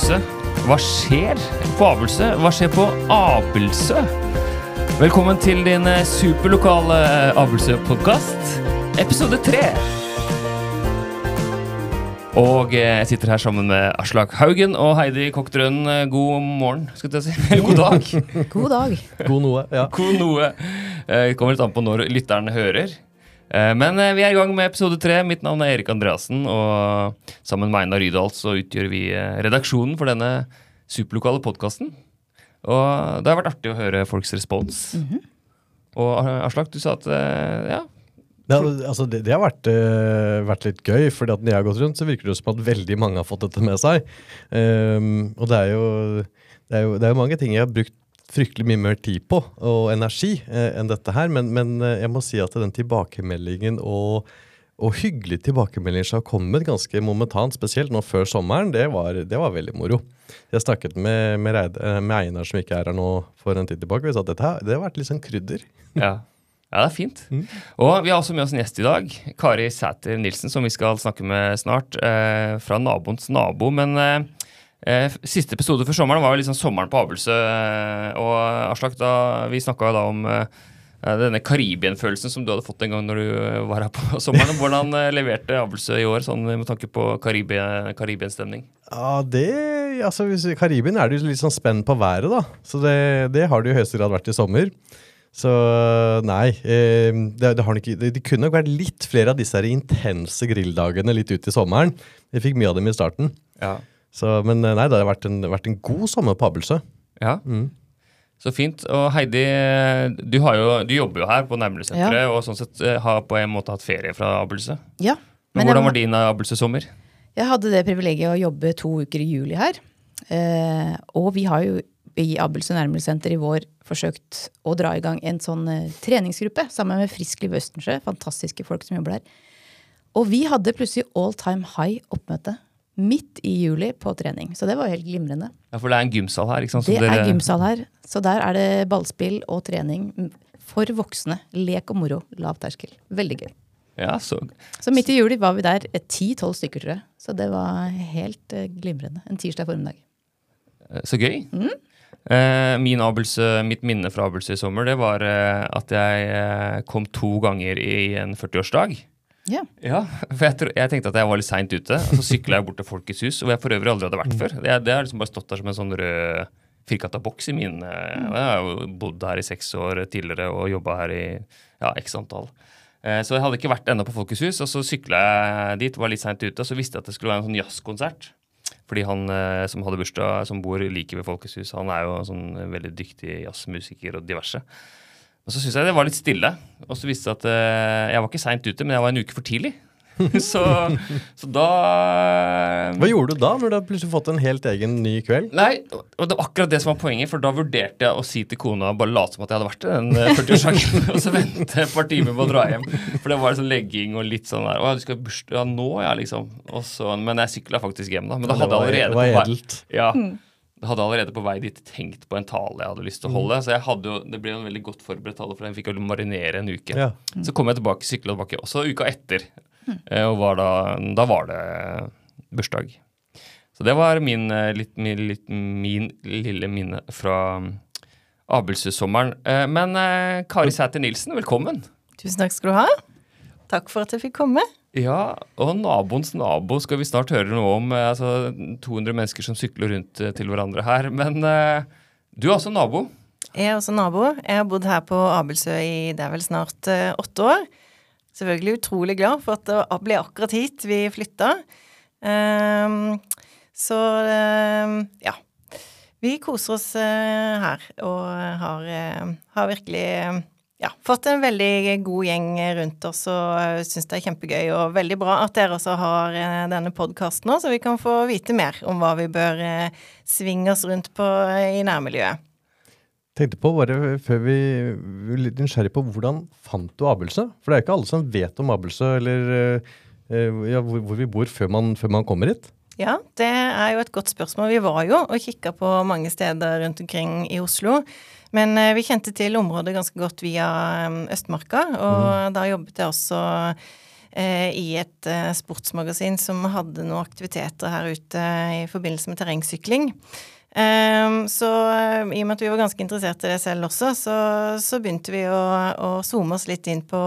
Abelsø? Hva skjer på Abelsø? Hva skjer på Abelsø? Velkommen til din eh, superlokale Abelsø-podkast, episode tre. Og eh, jeg sitter her sammen med Aslak Haugen og Heidi Koktrøen. Eh, God morgen, skulle jeg si. Eller god dag. God dag. God noe, ja. God noe. Eh, Det kommer litt an på når lytteren hører. Eh, Men eh, vi er i gang med episode tre. Mitt navn er Erik Andreassen, og sammen med Einar Rydal så utgjør vi eh, redaksjonen for denne superlokale podkasten. Og det har vært artig å høre folks respons. Og eh, Aslak, du sa at ja, Det, altså, det, det har vært, uh, vært litt gøy, fordi at når jeg har gått rundt, så virker det som at veldig mange har fått dette med seg. Um, og det er, jo, det, er jo, det er jo mange ting jeg har brukt fryktelig mye mer tid på, og energi, eh, enn dette her. Men, men eh, jeg må si at den tilbakemeldingen og, og hyggelige tilbakemeldinger som har kommet ganske momentant, spesielt nå før sommeren, det var, det var veldig moro. Jeg snakket med, med, Reid, eh, med Einar som ikke er her nå for en tid tilbake, og vi sa at dette det har vært litt sånn krydder. Ja. ja, det er fint. Og vi har også med oss en gjest i dag. Kari Sæter Nilsen, som vi skal snakke med snart. Eh, fra naboens nabo. Men eh, siste episode før sommeren var jo liksom sommeren på Abelsø. Eh, og Aslak, da, vi snakka da om eh, denne Karibien-følelsen som du hadde fått en gang når du eh, var her på sommeren. Hvordan eh, leverte Abelse i år, sånn med tanke på Karibien- Karibien-stemning? Ja, det altså hvis, Karibien er det jo litt sånn spenn på været, da. Så det, det har det jo i høyeste grad vært i sommer. Så nei. Eh, det, det, ikke- det, det kunne nok vært litt flere av disse her intense grilldagene litt ut i sommeren. Vi fikk mye av dem i starten. Ja. Så, men eh, nei, det har vært en, vært en god sommer på Abelsø. Ja. Så fint. Og Heidi, du, har jo, du jobber jo her på Nærmiljøsenteret og sånn sett eh, har på en måte hatt ferie fra Abelsø. Ja. Men Men hvordan var din Abelsø-sommer? jeg hadde det privilegiet å jobbe to uker i juli her. Eh, og vi har jo i Abelsø Nærmiljøsenter i vår forsøkt å dra i gang en sånn eh, treningsgruppe sammen med Friskliv Østensjø. Fantastiske folk som jobber der. Og vi hadde plutselig all time high oppmøte midt i juli på trening. Så det var helt glimrende. Ja, For det er en gymsal her, ikke sant? Det er dere- gymsal her. Så der er det ballspill og trening for voksne. Lek og moro. Lav terskel. Veldig gøy. Ja, så, Så midt i juli var vi der ti-tolv stykker, tror jeg. Så det var helt eh, glimrende. En tirsdag formiddag. så gøy. Mm. Eh, min abelse, mitt minne fra Abelse i sommer det var eh, at jeg eh, kom to ganger i en 40-årsdag. Ja. Ja, for jeg, tror, jeg tenkte at jeg var litt seint ute. Og så sykla jeg bort til Folkets hus, hvor jeg for øvrig aldri hadde vært før. Det, det har liksom bare stått der som en sånn rød firkanta boks i min eh, Jeg har jo bodd her i seks år tidligere og jobba her i ja, x antall. Eh, Så jeg hadde ikke vært ennå på Folkets hus, og så sykla jeg dit, var litt seint ute, og så visste jeg at det skulle være en sånn jazzkonsert. Fordi han eh, som hadde bursdag, som bor like ved Folkets hus, han er jo en sånn veldig dyktig jazzmusiker og diverse. Og så syntes jeg det var litt stille. Og så viste det seg at eh, jeg var ikke seint ute, men jeg var en uke for tidlig. så, så da Hva gjorde du da, når du hadde plutselig fått en helt egen ny kveld? Nei, og det var akkurat det som var poenget, for da vurderte jeg å si til kona bare late som at jeg hadde vært i den eh, 40-årsdagen, og så vente et par timer på å dra hjem. For det var sånn legging og litt sånn der Å, du skal bursdag ja, nå, ja, liksom. Og så, men jeg sykla faktisk hjem, da. Men da hadde jeg allerede det var på vei edelt. ja, da hadde allerede på vei dit tenkt på en tale jeg hadde lyst til å holde. Så jeg hadde jo, det ble en veldig godt forberedt tale, for jeg fikk jo marinere en uke. Ja. Så kom jeg tilbake, sykla tilbake også uka etter. Mm. Og var da, da var det bursdag. Så det var min, eh, litt, min, litt, min lille minne fra mm, Abelsø-sommeren. Eh, Men eh, Kari Sæther Nilsen, velkommen. Tusen takk skal du ha. Takk for at jeg fikk komme. Ja, og naboens nabo skal vi snart høre noe om. eh, Altså 200 mennesker som sykler rundt eh, til hverandre her. Men uh, du er også nabo. Jeg er også nabo. Jeg har bodd her på Abelsø i det er vel snart uh, åtte år. Selvfølgelig utrolig glad for at det ble akkurat hit vi flytta. Ehm, så ehm, ja. Vi koser oss her og har, har virkelig ja, fått en veldig god gjeng rundt oss og syns det er kjempegøy. Og veldig bra at dere også har eh, denne podkasten nå, så vi kan få vite mer om hva vi bør eh, svinge oss rundt på eh, i nærmiljøet. Tenkte på bare før vi vi litt nysgjerrig på hvordan fant du Abelsø? For det er jo ikke alle som vet om Abelsø eller eh, eh, ja, hvor vi bor før man, før man kommer hit. Ja, det er jo et godt spørsmål. Vi var jo og kikka på mange steder rundt omkring i Oslo. Men eh, vi kjente til området ganske godt via eh, Østmarka, og da jobbet jeg også eh, i et sportsmagasin som hadde noen aktiviteter her ute i forbindelse med terrengsykling. Um, så uh, i og med at vi var ganske interessert i det selv også, så, så begynte vi å, å, zoome oss litt inn på,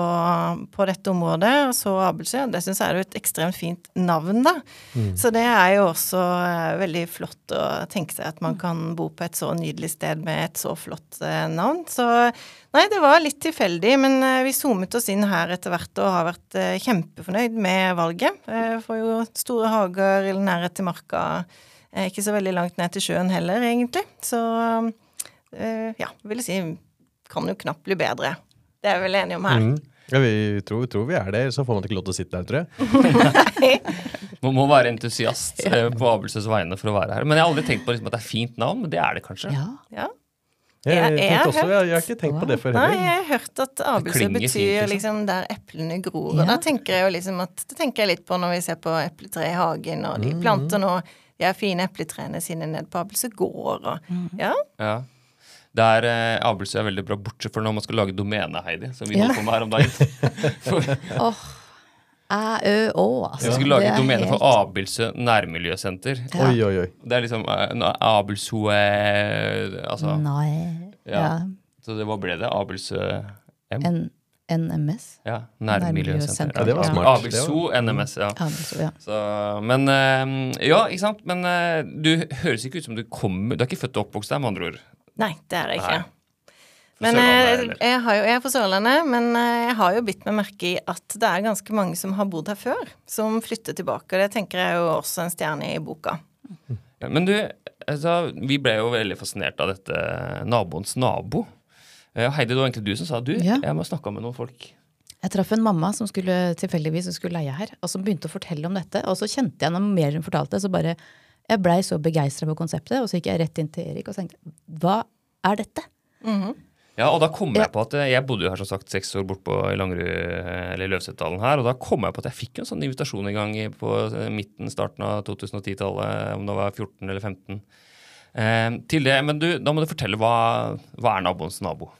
på dette området, og så Abelsø. Det syns jeg er jo et ekstremt fint navn, da. Mm. Så det er jo også uh, veldig flott å tenke seg at man kan bo på et så nydelig sted med et så flott uh, navn. Så nei, det var litt tilfeldig, men vi zoomet oss inn her etter hvert og har vært kjempefornøyd med valget. får jo store hager eller nærhet til marka Eh, ikke så veldig langt ned til sjøen heller, egentlig. Så uh, ja, vil jeg si kan jo knapt bli bedre. Det er vi vel enige om her. Mm. Ja, Vi tror, tror, vi er det, så får man ikke lov til å sitte der, tror jeg. man må være entusiast eh, på Abelses vegne for å være her. Men jeg har aldri tenkt på liksom, at det er fint navn, men det er det kanskje. Ja. ja. Jeg, jeg, jeg, også, jeg, har ikke tenkt på det før heller. Nei, jeg har hørt at Abelse betyr liksom. liksom. der eplene gror. Og da tenker jeg jo liksom at det tenker jeg litt på når vi ser på epletre i hagen, og de mm. planter nå de her fine epletrærne sine ned på Abelsø gård og mm. ja. ja. Der eh, Abelsø er veldig bra, bortsett fra når man skal lage domene, Heidi, som vi ja. holder på med her om dagen. oh. Æ, ø, å, altså. Vi skulle lage et domene helt... for Abelsø nærmiljøsenter. Ja. Oi, oi, oi. Det er liksom uh, Abelsø Altså Nei. Ja. Så det, hva ble det? Abelsø M? En NMS? Ja, Nærmiljøsenter. Ja, det var smart. Abelso NMS, ja. Abelso, ja. Så, men uh, Ja, ikke sant. Men uh, du høres ikke ut som du kommer Du er ikke født og oppvokst der, med andre ord? Nei, det er jeg ikke. Men jeg, eh, jeg, har jo, jeg er på Sørlandet, men jeg har jo bitt meg merke i at det er ganske mange som har bodd her før, som flytter tilbake. Og det tenker jeg jo også en stjerne i boka. Ja, men du, altså, vi ble jo veldig fascinert av dette naboens nabo. Eh, Heidi, det var egentlig du som sa du, ja. jeg må snakke med noen folk. Jeg traff en mamma som skulle tilfeldigvis skulle leie her, og som begynte å fortelle om dette. Og så kjente jeg noe mer hun fortalte, så bare Jeg blei så begeistra på konseptet, og så gikk jeg rett inn til Erik og tenkte hva er dette? Mm -hmm. Ja, og da kom jeg på at eh, jeg bodde jo her som sagt seks år bortpå i Langerud, eh, eller Løvsetdalen her, og da kom jeg på at jeg fikk en sånn invitasjon en gang på midten, starten av 2010-tallet, om det var 14 eller 15. Eh, til det, Men du, da må du fortelle hva, hva er naboens nabo?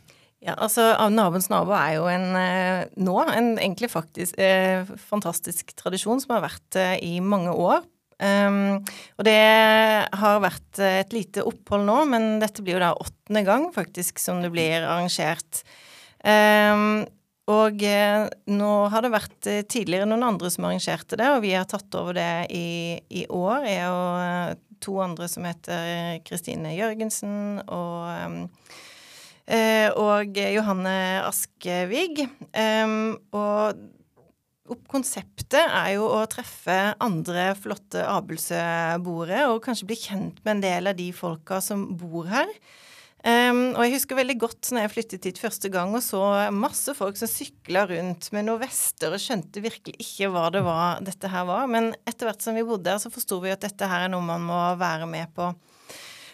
Ja, altså Naboens nabo er jo en eh, nå en egentlig faktisk eh, fantastisk tradisjon som har vært eh, i mange år. Um, og det har vært eh, et lite opphold nå, men dette blir jo da åttende gang faktisk som det blir arrangert. Um, og eh, nå har det vært eh, tidligere noen andre som arrangerte det, og vi har tatt over det i, i år. Jeg og to andre som heter Kristine Jørgensen og um, og Johanne Askevig. og konseptet er jo å treffe andre flotte Abelsø-boere, og kanskje bli kjent med en del av de folka som bor her. Um, og jeg husker veldig godt når jeg flyttet hit første gang og så masse folk som sykla rundt med noen vester og skjønte virkelig ikke hva det var dette her var. Men etter hvert som vi bodde her, så forsto vi at dette her er noe man må være med på.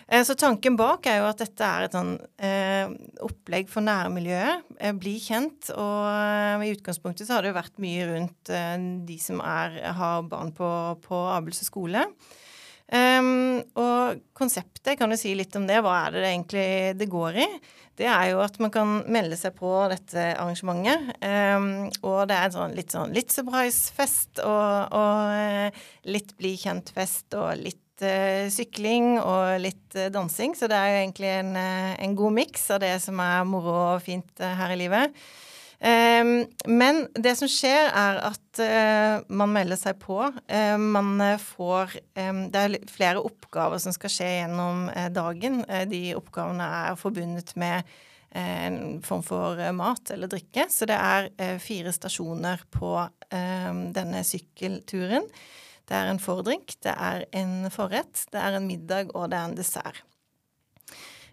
Eh, så tanken bak er jo at dette er et sånn eh, opplegg for nærmiljøet. Eh, bli kjent. Og eh, i utgangspunktet så har det jo vært mye rundt eh, de som er, har barn på, på Abelse skole. Um, og konseptet, kan du si litt om det? Hva er det det egentlig det går i? Det er jo at man kan melde seg på dette arrangementet. Um, og det er en sånn, litt sånn litt surprise-fest og, og litt bli kjent-fest og litt uh, sykling og litt uh, dansing, så det er jo egentlig en, uh, en god miks av det som er moro og fint her i livet. Um, men det som skjer, er at man melder seg på. man får um, Det er flere oppgaver som skal skje gjennom dagen. de oppgavene er forbundet med en form for mat eller drikke. Så det er fire stasjoner på denne sykkelturen. Det er en fordrink, det er en forrett, det er en middag, og det er en dessert.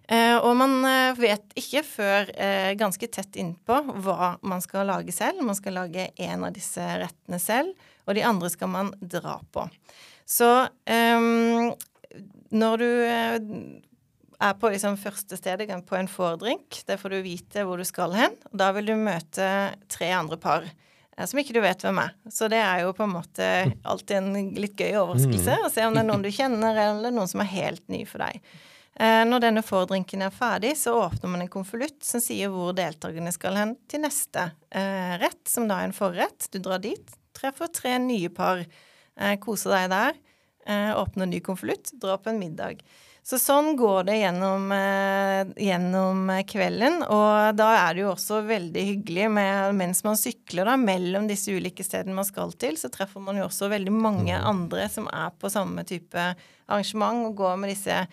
Eh, og man eh, vet ikke før eh, ganske tett innpå hva man skal lage selv. Man skal lage en av disse rettene selv, og de andre skal man dra på. Så eh, når du er på liksom første stedet på en fordrink, der får du vite hvor du skal hen. Da vil du møte tre andre par. Eh, som ikke du vet hvem er. Så det er jo på en måte alltid en litt gøy overraskelse mm. å se om det er noen du kjenner, eller noen som er helt ny for deg. Eh, når denne fordrinken er ferdig, så åpner man en konvolutt som sier hvor deltakerne skal hen til neste eh, rett, som da er en forrett. Du drar dit, treffer tre nye par. Eh, koser deg der. Eh, åpner ny konvolutt, drar på en middag. Så sånn går det gjennom, eh, gjennom, kvelden. Og da er det jo også veldig hyggelig med, mens man sykler da, mellom disse ulike stedene man skal til, så treffer man jo også veldig mange Mhm. andre som er på samme type arrangement og går med disse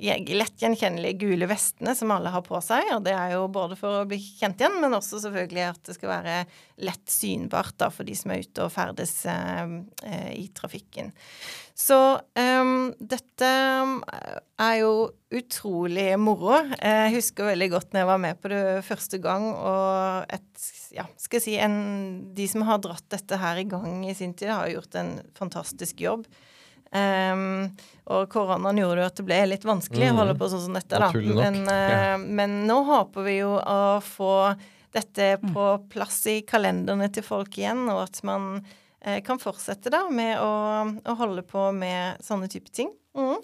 lett gjenkjennelige gule vestene som alle har på seg. Og det er jo både for å bli kjent igjen, men også selvfølgelig at det skal være lett synbart da, for de som er ute og ferdes eh, i trafikken. Så eh, dette er jo utrolig moro. Jeg husker veldig godt når jeg var med på det første gang, og et, ja, skal jeg si, en, de som har dratt dette her i gang i sin tid, har gjort en fantastisk jobb. Um, og koronaen gjorde jo at det ble litt vanskelig å holde på sånn som dette, da. Men, uh, men nå håper vi jo å få dette på plass i kalenderne til folk igjen, og at man kan fortsette da med å, å, holde på med sånne type ting. Mm.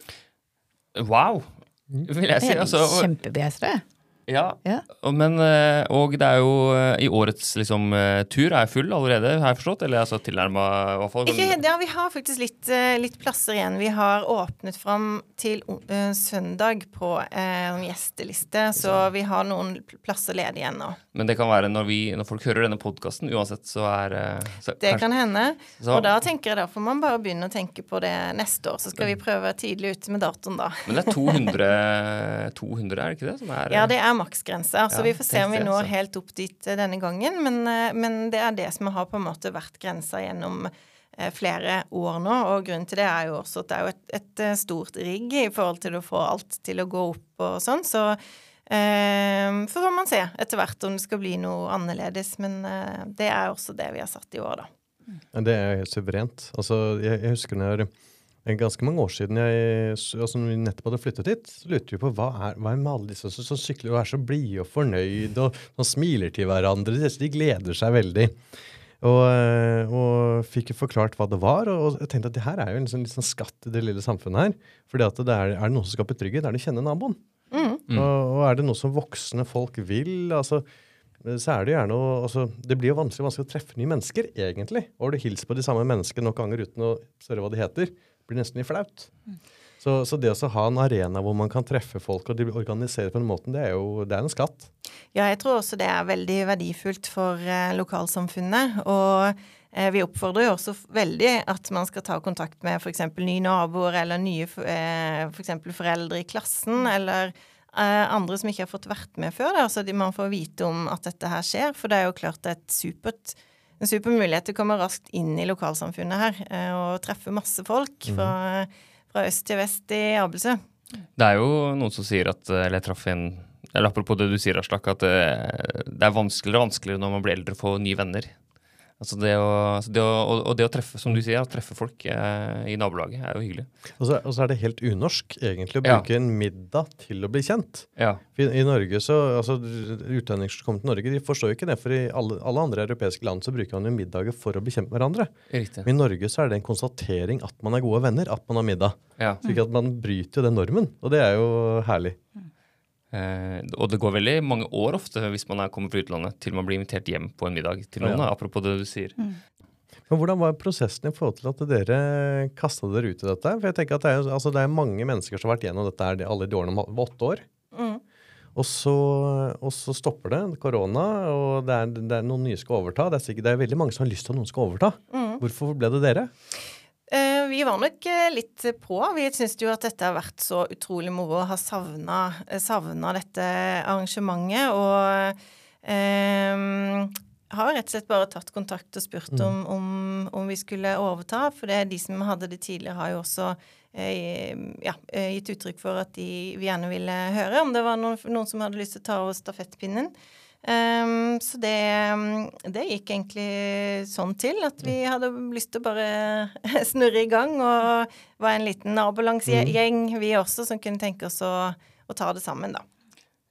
Wow! Vil jeg si. Altså, kjempebegeistra, jeg. Ja. Ja. Men, eh, og det er jo eh, i årets liksom, eh, tur er full allerede, har jeg forstått? Eller altså tilnærma, i hvert fall. Ikke, ja, vi har faktisk litt, litt plasser igjen. Vi har åpnet fram til søndag på en gjesteliste, så vi har noen pl- plasser ledige igjen nå. men det kan være når, vi, når folk hører denne podkasten, uansett, så er så, Det kanskje- kan hende. så- Og da tenker jeg da får man bare begynne å tenke på det neste år. Så skal vi prøve tidlig ute med datoen da. Men det er 200, 200 er det ikke det? Som er, Ja, det er maksgrensa. Så Ja, vi får se om vi jeg, når så. helt opp dit eh, denne gangen. Men, eh, men det er det som har på en måte vært grensa gjennom eh, flere år nå. Og grunnen til det er jo også at det er et, et stort rigg i forhold til å få alt til å gå opp og sånn. Så eh, får man se etter hvert om det skal bli noe annerledes. Men eh, det er også det vi har satt i år, da. Det er helt suverent. Altså, jeg, jeg husker når er ganske mange år siden jeg, altså vi nettopp hadde flyttet hit, så lurte vi på hva er, hva er med alle disse som, som sykler og er så blide og fornøyd og, og smiler til hverandre. De, de gleder seg veldig. Og, eh, og fikk jo forklart hva det var. Og, og jeg tenkte at det her er jo en sånn, litt sånn skatt i det lille samfunnet her. Fordi at det er, er det noe som skaper trygghet, er det å kjenne naboen. Mm. Mm. Og, og er det noe som voksne folk vil, altså, så er det gjerne å altså, Det blir jo vanskelig, vanskelig å treffe nye mennesker, egentlig. Og har du hilst på de samme menneskene nok ganger uten å spørre hva de heter, blir nesten litt flaut. Så, så det å ha en arena hvor man kan treffe folk, og de organisere på den måten, det er jo det er en skatt. Ja, jeg tror også det er veldig verdifullt for eh, lokalsamfunnet. Og eh, vi oppfordrer jo også veldig at man skal ta kontakt med f.eks. nye naboer eller nye eh, for foreldre i klassen, eller eh, andre som ikke har fått vært med før. Da, så man får vite om at dette her skjer. For det er jo klart et supert, en super mulighet til å komme raskt inn i lokalsamfunnet her eh, og treffe masse folk fra, fra øst til vest i Abelsø. Det er jo noen som sier at Eller jeg traff en eller Apropos det du sier, Aslak, at eh, det er vanskeligere og vanskeligere når man blir eldre å få nye venner. Altså det å, altså det å, og, det å treffe som du sier, å treffe folk eh, i nabolaget er jo hyggelig. Og så, og så er det helt unorsk egentlig å Ja. bruke en middag til å bli kjent. Ja. I, I Norge så, altså Utlendinger som kommer til Norge, de forstår jo ikke det. For i alle, alle andre europeiske land så bruker man jo middager for å bekjempe hverandre. Riktig. Men i Norge så er det en konstatering at man er gode venner, at man har middag. Ja. ikke at man bryter jo den normen, og det er jo herlig. Eh, og det går veldig mange år ofte hvis man er kommer fra utlandet, til man blir invitert hjem på en middag til noen. Ja. da, Apropos det du sier. Men hvordan var prosessen i forhold til at dere kasta dere ut i dette? For jeg tenker at det er, altså det er mange mennesker som har vært gjennom dette her alle de årene, om åtte år. Mm. Og så, og så stopper det, korona, og det er, det er noen nye skal overta. Det er, sikkert, det er veldig mange som har lyst til at noen skal overta. Mm. Hvorfor ble det dere? Vi var nok eh, litt på. Vi syns jo at dette har vært så utrolig moro og har savna, eh, dette arrangementet. Og eh, har rett og slett bare tatt kontakt og spurt om, om, om vi skulle overta. For det, de som hadde det tidligere, har jo også eh, ja, eh, gitt uttrykk for at de vi gjerne ville høre om det var noen, noen som hadde lyst til å ta over stafettpinnen. Ehm, så det, det gikk egentlig sånn til at vi hadde lyst til å bare snurre i gang, og var en liten nabolagsgjeng, vi også, som kunne tenke oss å, å ta det sammen, da.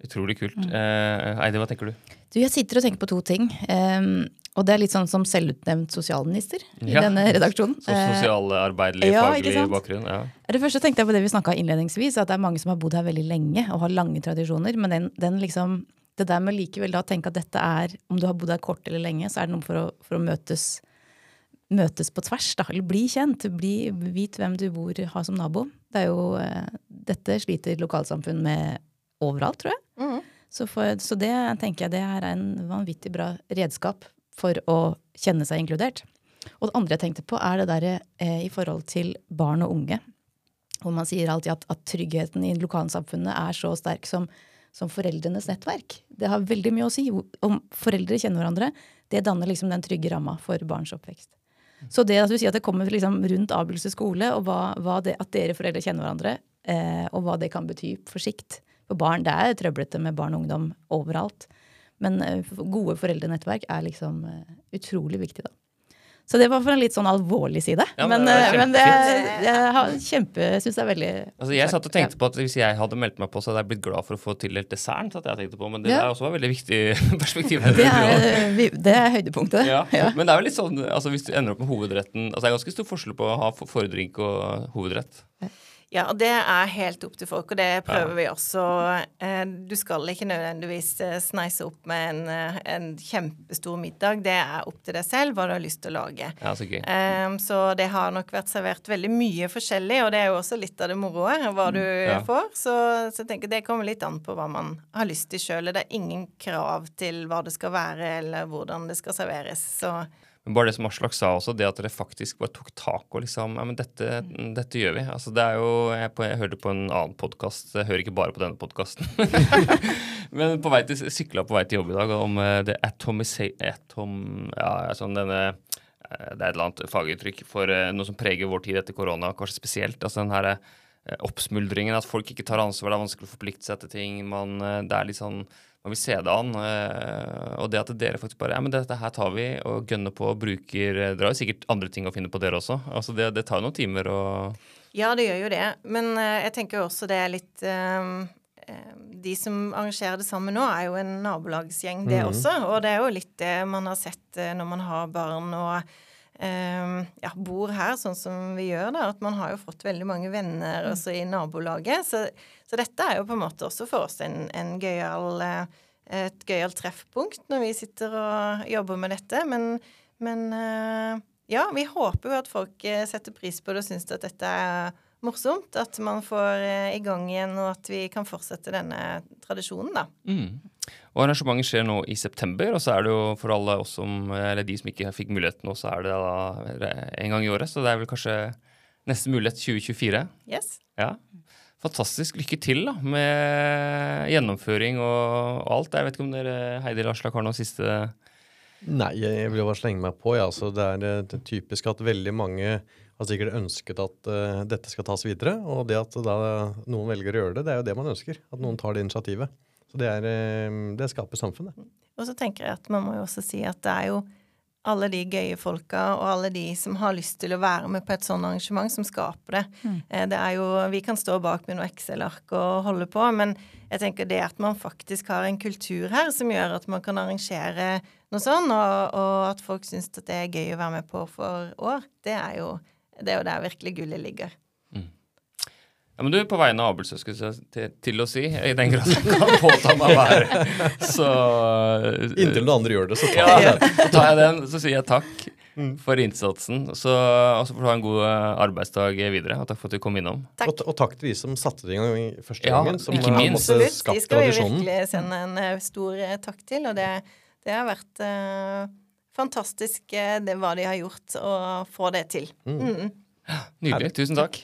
Utrolig kult. Uh, Eide, hva tenker du? Du, jeg sitter og tenker på to ting. Um, og det er litt sånn som selvutnevnt sosialminister i Ja. denne redaksjonen. Så Eh, sosialarbeidlig, ja, faglig bakgrunn? Ja. Det første tenkte jeg på det vi snakka innledningsvis, at det er mange som har bodd her veldig lenge og har lange tradisjoner. Men den, den liksom, det der med likevel da tenke at dette er, om du har bodd her kort eller lenge, så er det noe for å, for å møtes møtes på tvers, da, eller bli kjent. Bli, vit hvem du bor, har som nabo. Det er jo, eh, dette sliter lokalsamfunn med overalt, tror jeg. Mm. Så, for, så det tenker jeg det er en vanvittig bra redskap for å kjenne seg inkludert. Og det andre jeg tenkte på, er det derre eh, i forhold til barn og unge. Hvor man sier alltid at, at tryggheten i lokalsamfunnet er så sterk som, som foreldrenes nettverk. Det har veldig mye å si. Om foreldre kjenner hverandre, det danner liksom den trygge ramma for barns oppvekst. Så det at du sier at det kommer liksom rundt Abelse skole, og hva, hva det, at dere foreldre kjenner hverandre, eh, og hva det kan bety for sikt for barn. Det er trøblete med barn og ungdom overalt. Men eh, gode foreldrenettverk er liksom eh, utrolig viktig, da. Så det var for en litt sånn alvorlig side. Ja, men men, det eh, men det, jeg kjempe, syns det er veldig Altså, jeg satt og tenkte på at Hvis jeg hadde meldt meg på, så hadde jeg blitt glad for å få tildelt desserten. satt jeg tenkte på, Men det Ja. er også et veldig viktig perspektiv. Det er, det er høydepunktet. ja. Ja. Men det er jo litt sånn, altså hvis du ender opp med hovedretten altså Det er ganske stor forskjell på å ha for- fordrink og hovedrett. Ja, og det er helt opp til folk, og det prøver vi også. Eh, Du skal ikke nødvendigvis eh, sneise opp med en, eh, en kjempestor middag. Det er opp til deg selv hva du har lyst til å lage. Ja, så gøy. Um, så det har nok vært servert veldig mye forskjellig, og det er jo også litt av det moroe, hva du Ja. får. Så, så jeg tenker det kommer litt an på hva man har lyst til sjøl. Det er ingen krav til hva det skal være, eller hvordan det skal serveres. Så Men bare det som Aslak sa også, det at dere faktisk bare tok tak og liksom Ja, men dette, dette gjør vi. Altså det er jo Jeg, på, jeg hørte på en annen podkast, jeg hører ikke bare på denne podkasten. men på vei til sykla på vei til jobb i dag om eh, det atomisa... Atom... Ja, sånn denne eh, Det er et eller annet faguttrykk for eh, noe som preger vår tid etter korona, kanskje spesielt. Altså den her oppsmuldringen, at folk ikke tar ansvar, det er vanskelig å forplikte seg til ting. Man, det er litt sånn man vi ser det an. eh, og det at dere faktisk bare Ja, men dette her tar vi og gønner på og bruker eh, Dere har jo sikkert andre ting å finne på, dere også. Altså det, det tar jo noen timer å Ja, det gjør jo det. Men eh, jeg tenker jo også det er litt eh, De som arrangerer det samme nå, er jo en nabolagsgjeng, det også. Og det er jo litt det man har sett når man har barn og um, ja, bor her, sånn som vi gjør, da. At man har jo fått veldig mange venner også i nabolaget. Så, så dette er jo på en måte også for oss en, en gøyal eh, et gøyalt treffpunkt når vi sitter og jobber med dette. Men, men eh, ja, vi håper jo at folk eh, setter pris på det og syns at dette er morsomt. At man får i gang igjen, og at vi kan fortsette denne tradisjonen, da. Og arrangementet skjer nå i september, og så er det jo for alle oss som Eller de som ikke fikk muligheten nå, så er det da en gang i året. Så det er vel kanskje neste mulighet 2024. Yes. Ja. Fantastisk. Lykke til da, med gjennomføring og alt. Jeg vet ikke om dere, Heidi Larslak, har noen siste Nei, jeg vil bare slenge meg på. Ja. Så det er eh, det er typisk at veldig mange har sikkert ønsket at uh, dette skal tas videre. Og det at da noen velger å gjøre det, det er jo det man ønsker. At noen tar det initiativet. Så det, er, uh, det skaper samfunnet. Og så tenker jeg at man må jo også si at det er jo alle de gøye folka og alle de som har lyst til å være med på et sånt arrangement, som skaper det. Mm. Det er jo, Vi kan stå bak med noe Excel-ark og holde på, men jeg tenker det at man faktisk har en kultur her som gjør at man kan arrangere noe sånn, og, og at folk syns at det er gøy å være med på for år, det er jo det er jo der virkelig gullet ligger. Ja, men du, På vegne av Abelsø skulle jeg til, til å si, i den grad jeg kan påta meg å være så Inntil noen andre gjør det, så ja, tar jeg den. så tar jeg den, så sier jeg takk for innsatsen. Så, og så får du ha en god eh, arbeidsdag videre, og takk for at du kom innom. Takk. Og, og takk til de som satte det i gang første Ja, gangen. Som ikke har minst. tradisjonen. Absolutt. De skal vi virkelig sende en eh, stor eh, takk til. Og det, det har vært uh, fantastisk eh, det hva de har gjort, å få det til. Mm. Nydelig. Tusen takk.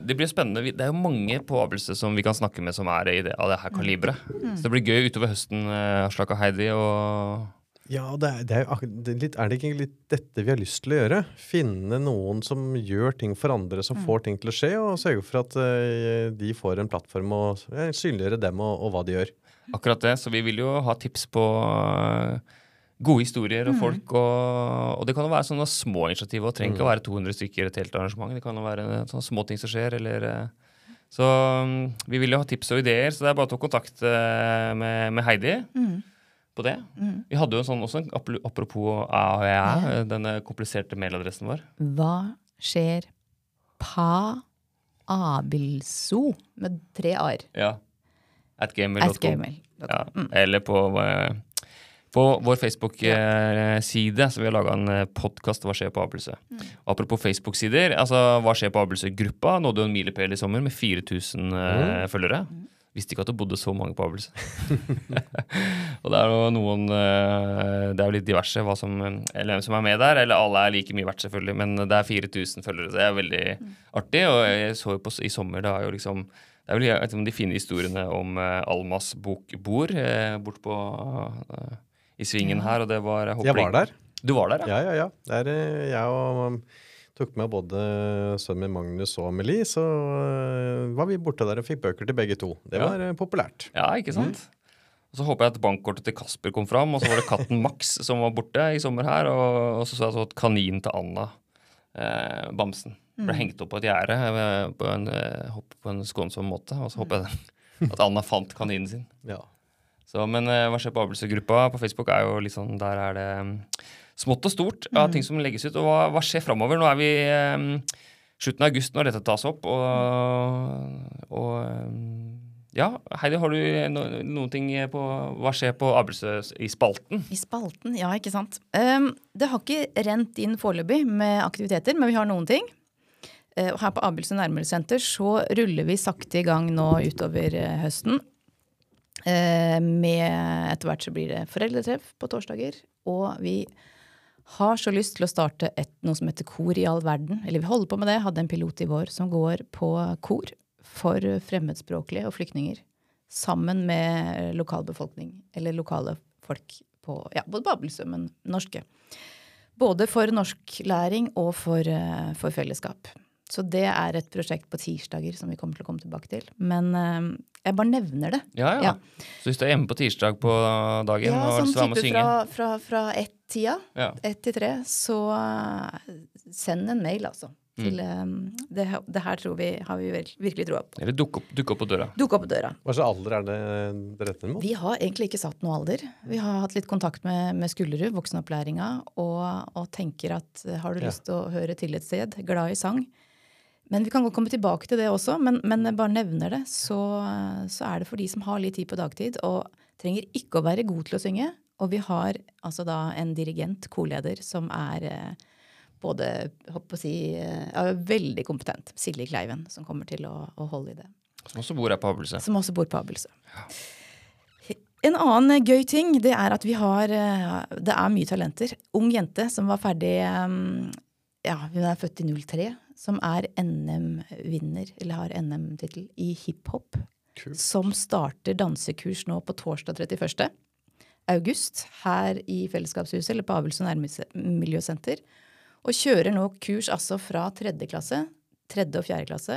Det blir spennende. Det er jo mange på Abelse som vi kan snakke med som er i det, av det her kaliberet. Så det blir gøy utover høsten, eh, Aslak og Heidi. og... Ja, det er, det er, litt, er det ikke litt dette vi har lyst til å gjøre? Finne noen som gjør ting for andre, som får ting til å skje, og sørge for at uh, de får en plattform og synliggjøre dem og, og hva de gjør. Akkurat det. Så vi vil jo ha tips på eh, gode historier og folk. Og, og det kan jo være sånne små initiativ. Det trenger ikke å være 200 stykker et helt arrangement. Det kan jo være sånne små ting som skjer. eller... eh, Så mm, vi vil jo ha tips og ideer, så det er bare å ta kontakt eh, med, med Heidi på det. Vi hadde jo en sånn også, en apl- ja. AHE, denne kompliserte mailadressen vår. Hva skjer pa abilso med tre a-er? Ja. At gmail.com. gmail. Ja. Eller på eh, På vår Facebook-side så vi har laga en podkast 'Hva skjer på Abelsø'. Apropos Facebook-sider. altså Hva skjer på Abelsø-gruppa nådde jo en milepæl i sommer med 4000 eh, følgere. Visste ikke at det bodde så mange på Abelsø. og det er jo noen eh, Det er jo litt diverse hva som, eller hvem som er med der. Eller alle er like mye verdt, selvfølgelig, men det er 4000 følgere. Så det er veldig artig. Og jeg så jo på i sommer, det er jo liksom det er vel jeg vet ikke om de fine historiene om eh, Almas bokbord eh, bort på eh, i svingen her, og det var Jeg var der. Du var der, ja? Ja, ja, ja. Der, eh, jeg og um, tok med både sønnen min Magnus og Amelie, så eh, var vi borte der og fikk bøker til begge to. Det Ja. var eh, populært. Ja, ikke sant? Og så håper jeg at bankkortet til Kasper kom fram, og så var det katten Max som var borte i sommer her, og, og så så jeg så at kaninen til Anna, eh, Bamsen, ble hengt opp på et gjerde eh, på, en, eh, på en skånsom måte, og så håper jeg at Anna fant kaninen sin. Ja. Så, men uh, hva skjer på Abelsø-gruppa på Facebook er jo litt sånn, der er det um, smått og stort av ting som legges ut. Og hva, hva skjer framover? Nå er vi um, slutten av august når dette tas opp, og, og um, ja, Heidi, har du no, noen ting på hva skjer på Abelsø i spalten? I spalten, ja, ikke sant. Ehm, det har ikke rent inn foreløpig med aktiviteter, men vi har noen ting. Og her på Abelsø nærmelsenter så ruller vi sakte i gang nå utover høsten. Eh, med Etter hvert så blir det foreldretreff på torsdager. Og vi har så lyst til å starte et, noe som heter Kor i all verden. Eller vi holder på med det. Hadde en pilot i vår som går på kor for fremmedspråklige og flyktninger. Sammen med lokalbefolkning, eller lokale folk på ja, både på Abelsø, men norske. Både for norsklæring og for, eh, for fellesskap. Så det er et prosjekt på tirsdager som vi kommer til å komme tilbake til. Men eh, jeg bare nevner det. Ja, ja. Ja. Så hvis du er hjemme på tirsdag på dagen Ja, og sånn være med og synge fra, fra, fra ett-tida, ja. ett til tre, så eh, send en mail, altså. Mm. Til, eh, det, det her tror vi, har vi virkelig troa på. Eller dukke opp, duk opp på døra. Dukke opp på døra. Hva slags alder er det dere retter mot? Vi har egentlig ikke satt noe alder. Vi har hatt litt kontakt med, med Skullerud, voksenopplæringa, og, og tenker at har du lyst til å høre til et sted, glad i sang Men vi kan godt komme tilbake til det også, men, men bare nevner det. Så, så er det for de som har litt tid på dagtid, og trenger ikke å være god til å synge. Og vi har altså da en dirigent, korleder, som er eh, både håper å si, eh, er veldig kompetent. Silje Kleiven, som kommer til å, å holde i det Som også bor her på Abelse. som også bor på Abelsø. En annen eh, gøy ting det er at vi har eh, Det er mye talenter. Ung jente som var ferdig eh, Ja, hun er født i 03. Som er NM-vinner, eller har NM-tittel, i hiphop. Som starter dansekurs nå på torsdag 31. august her i Fellesskapshuset, eller på Abelsø nærmiljøsenter. Og kjører nå kurs altså fra tredje klasse, tredje og fjerde klasse,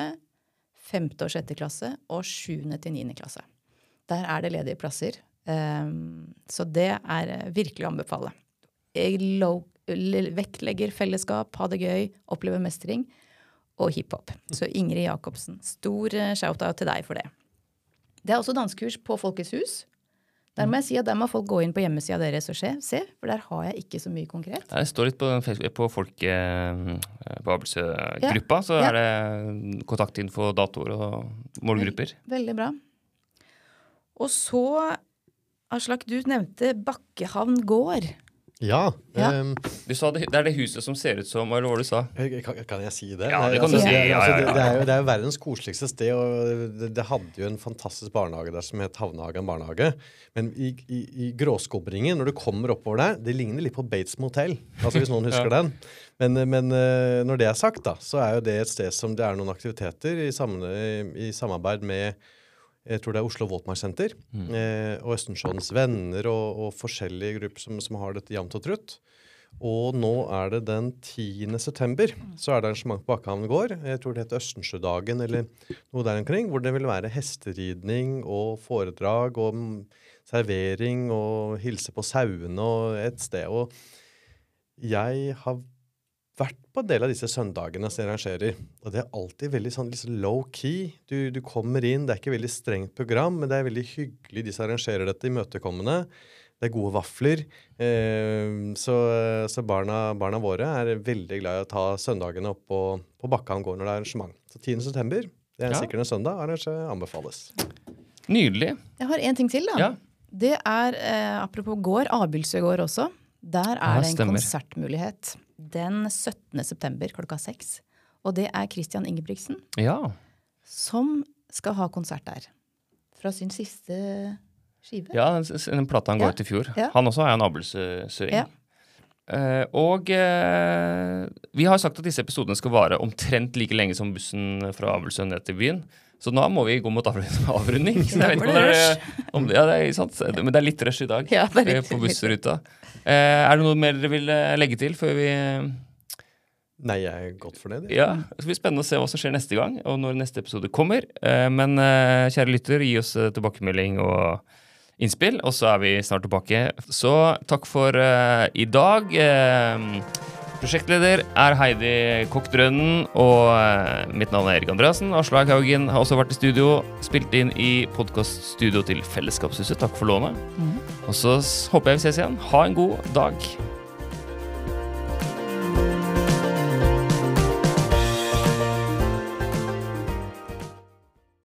femte og sjette klasse og sjuende til niende klasse. Der er det ledige plasser. Um, så det er virkelig å anbefale. Jeg vektlegger fellesskap, ha det gøy, oppleve mestring og hiphop. Så Ingrid Jacobsen, stor eh, shout-out til deg for det. Det er også dansekurs på Folkets hus. Der må jeg si at der må folk gå inn på hjemmesida deres og se, se, for der har jeg ikke så mye konkret. Det står litt på, på folk eh, på Abelsø-gruppa, så Ja. er det kontaktinfo, datoer og målgrupper. Veldig bra. Og så, Aslak, du nevnte Bakkehavn gård. Ja. Ja. Um, Du sa det, det er det huset som ser ut som Eller hva var det du sa? kan, kan jeg si det? Ja, det kan altså, du altså, si. Det, Ja, altså, det, det, er jo, det er jo verdens koseligste sted, og det, det hadde jo en fantastisk barnehage der som het Havnehagen barnehage. Men i, i, i gråskobringen, når du kommer oppover der, det ligner litt på Bates Motel. Altså hvis noen husker den. Men, men eh, når det er sagt, da, så er jo det et sted som det er noen aktiviteter i, sammen, i samarbeid med jeg tror det er Oslo Våtmarkssenter eh, og Østensjøens venner og, og forskjellige grupper som, som har dette jevnt og trutt. Og nå er det den 10. september, så er det arrangement på Bakkehavn gård. Jeg tror det heter Østensjødagen eller noe der omkring, hvor det vil være hesteridning og foredrag og mm, servering og hilse på sauene og et sted. Og jeg har vært på en del av disse søndagene som jeg arrangerer, og det er alltid veldig sånn litt sånn low-key. Du, du kommer inn, det er ikke veldig strengt program, men det er veldig hyggelig de som arrangerer dette, imøtekommende. Det er gode vafler. Eh, så så barna, barna våre er veldig glad i å ta søndagene opp på, på Bakkan gård når det er arrangement. Så 10. september, det er Ja. sikkert en søndag, arrange anbefales. Nydelig. Jeg har én ting til, da. Ja. Det er, eh, apropos gård, Abildsø gård også. Der er Ja, det en konsertmulighet den 17. september klokka seks. Og det er Christian Ingebrigtsen Ja. som skal ha konsert der. Fra sin siste skive. Ja, den, den plata han ga ut i fjor. Ja. Han også er en abelsøring. Ja. Eh, og eh, vi har sagt at disse episodene skal vare omtrent like lenge som bussen fra Abelsø ned til byen. Så nå må vi gå mot avrunding. Så jeg vet ikke om det er, om det, ja, det er sant. Men det er litt rush i dag Ja, eh, litt- på bussruta. Eh, er det noe mer dere vil eh, legge til før vi Nei, jeg er godt fornøyd. Ja, det blir spennende å se hva som skjer neste gang, og når neste episode kommer. Eh, Men eh, kjære lytter, gi oss eh, tilbakemelding og innspill, og så er vi snart tilbake. Så takk for eh, i dag. Prosjektleder er Heidi Kokk Drønnen. og eh, mitt navn er Erik Andreassen. Aslaug Haugen har også vært i studio, spilt inn i podkaststudio til Fellesskapshuset. Takk for lånet. Og så håper jeg vi ses igjen. Ha en god dag.